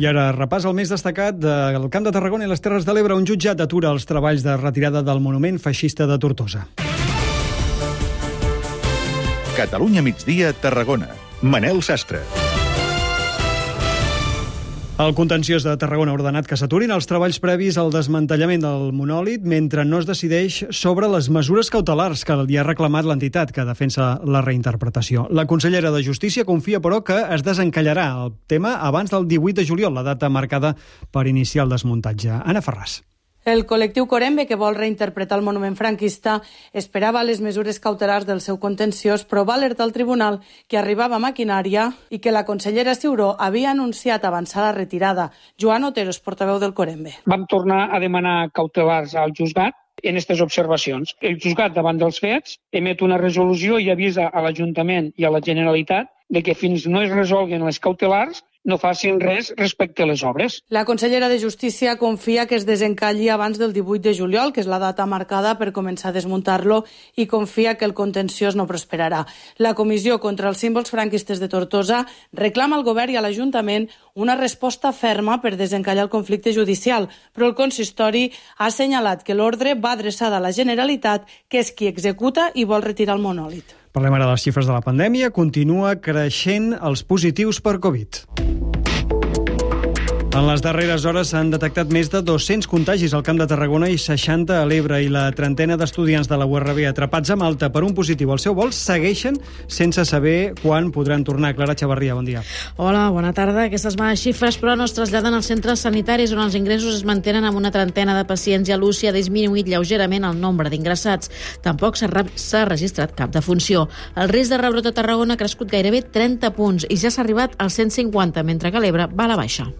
I ara repàs el més destacat del Camp de Tarragona i les Terres de l'Ebre. Un jutjat atura els treballs de retirada del monument feixista de Tortosa. Catalunya migdia, Tarragona. Manel Sastre. El contenciós de Tarragona ha ordenat que s'aturin els treballs previs al desmantellament del monòlit mentre no es decideix sobre les mesures cautelars que li ha reclamat l'entitat que defensa la reinterpretació. La consellera de Justícia confia, però, que es desencallarà el tema abans del 18 de juliol, la data marcada per iniciar el desmuntatge. Anna Ferràs. El col·lectiu Corembe, que vol reinterpretar el monument franquista, esperava les mesures cautelars del seu contenciós, però va alertar al tribunal que arribava maquinària i que la consellera Ciuró havia anunciat avançar la retirada. Joan Otero és portaveu del Corembe. Vam tornar a demanar cautelars al juzgat en aquestes observacions. El juzgat, davant dels fets, emet una resolució i avisa a l'Ajuntament i a la Generalitat de que fins no es resolguen les cautelars no facin res respecte a les obres. La consellera de Justícia confia que es desencalli abans del 18 de juliol, que és la data marcada per començar a desmuntar-lo, i confia que el contenciós no prosperarà. La Comissió contra els símbols franquistes de Tortosa reclama al govern i a l'Ajuntament una resposta ferma per desencallar el conflicte judicial, però el consistori ha assenyalat que l'ordre va adreçada a la Generalitat, que és qui executa i vol retirar el monòlit. Parlem ara de les xifres de la pandèmia. Continua creixent els positius per Covid. En les darreres hores s'han detectat més de 200 contagis al Camp de Tarragona i 60 a l'Ebre i la trentena d'estudiants de la URB atrapats a Malta per un positiu al seu vol segueixen sense saber quan podran tornar. Clara Xavarria, bon dia. Hola, bona tarda. Aquestes males xifres, però, no es traslladen als centres sanitaris on els ingressos es mantenen amb una trentena de pacients i a l'UCI ha disminuït lleugerament el nombre d'ingressats. Tampoc s'ha registrat cap defunció. El risc de rebrot a Tarragona ha crescut gairebé 30 punts i ja s'ha arribat als 150, mentre que l'Ebre va a la baixa.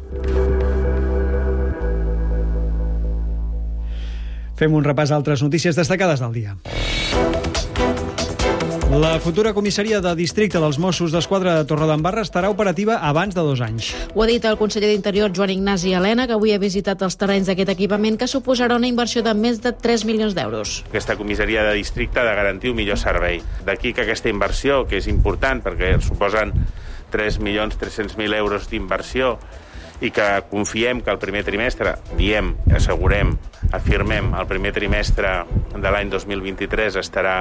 Fem un repàs a altres notícies destacades del dia. La futura comissaria de districte dels Mossos d'Esquadra de Torredembarra estarà operativa abans de dos anys. Ho ha dit el conseller d'Interior Joan Ignasi Helena, que avui ha visitat els terrenys d'aquest equipament, que suposarà una inversió de més de 3 milions d'euros. Aquesta comissaria de districte ha de garantir un millor servei. D'aquí que aquesta inversió, que és important perquè suposen 3.300.000 euros d'inversió, i que confiem que el primer trimestre, diem, assegurem, afirmem, el primer trimestre de l'any 2023 estarà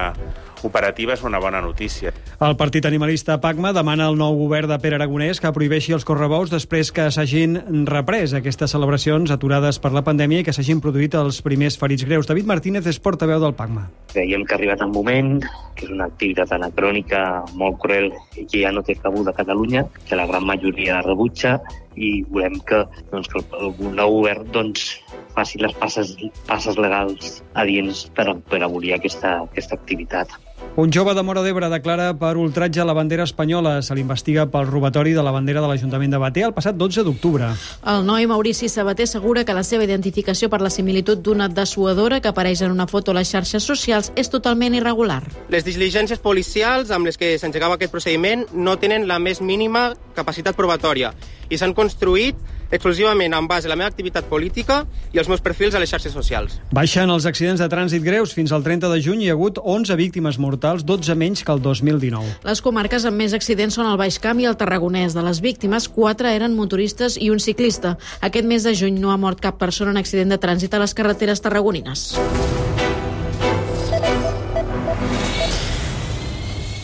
operativa és una bona notícia. El partit animalista PACMA demana al nou govern de Pere Aragonès que prohibeixi els correbous després que s'hagin reprès aquestes celebracions aturades per la pandèmia i que s'hagin produït els primers ferits greus. David Martínez és portaveu del PACMA. Creiem que ha arribat el moment, que és una activitat anacrònica molt cruel i que ja no té cabuda a Catalunya, que la gran majoria rebutja i volem que, doncs, que el nou govern doncs, faci les passes, passes legals adients per, per abolir aquesta, aquesta activitat. Un jove de Mora d'Ebre declara per ultratge a la bandera espanyola. Se l'investiga pel robatori de la bandera de l'Ajuntament de Bater el passat 12 d'octubre. El noi Maurici Sabater assegura que la seva identificació per la similitud d'una dessuadora que apareix en una foto a les xarxes socials és totalment irregular. Les diligències policials amb les que s'engegava aquest procediment no tenen la més mínima capacitat probatòria i s'han construït exclusivament en base a la meva activitat política i els meus perfils a les xarxes socials. Baixen els accidents de trànsit greus. Fins al 30 de juny hi ha hagut 11 víctimes mortals, 12 menys que el 2019. Les comarques amb més accidents són el Baix Camp i el Tarragonès. De les víctimes, 4 eren motoristes i un ciclista. Aquest mes de juny no ha mort cap persona en accident de trànsit a les carreteres tarragonines.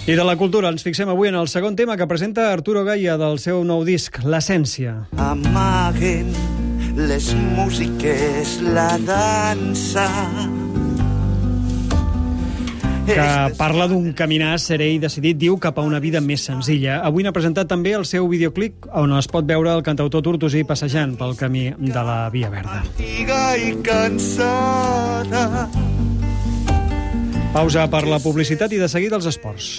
I de la cultura ens fixem avui en el segon tema que presenta Arturo Gaia del seu nou disc, L'Essència. Amaguen les músiques, la dansa que parla d'un caminar serè i decidit, diu, cap a una vida més senzilla. Avui n'ha presentat també el seu videoclip on es pot veure el cantautor tortosí passejant pel camí de la Via Verda. i cansada Pausa per la publicitat i de seguida els esports.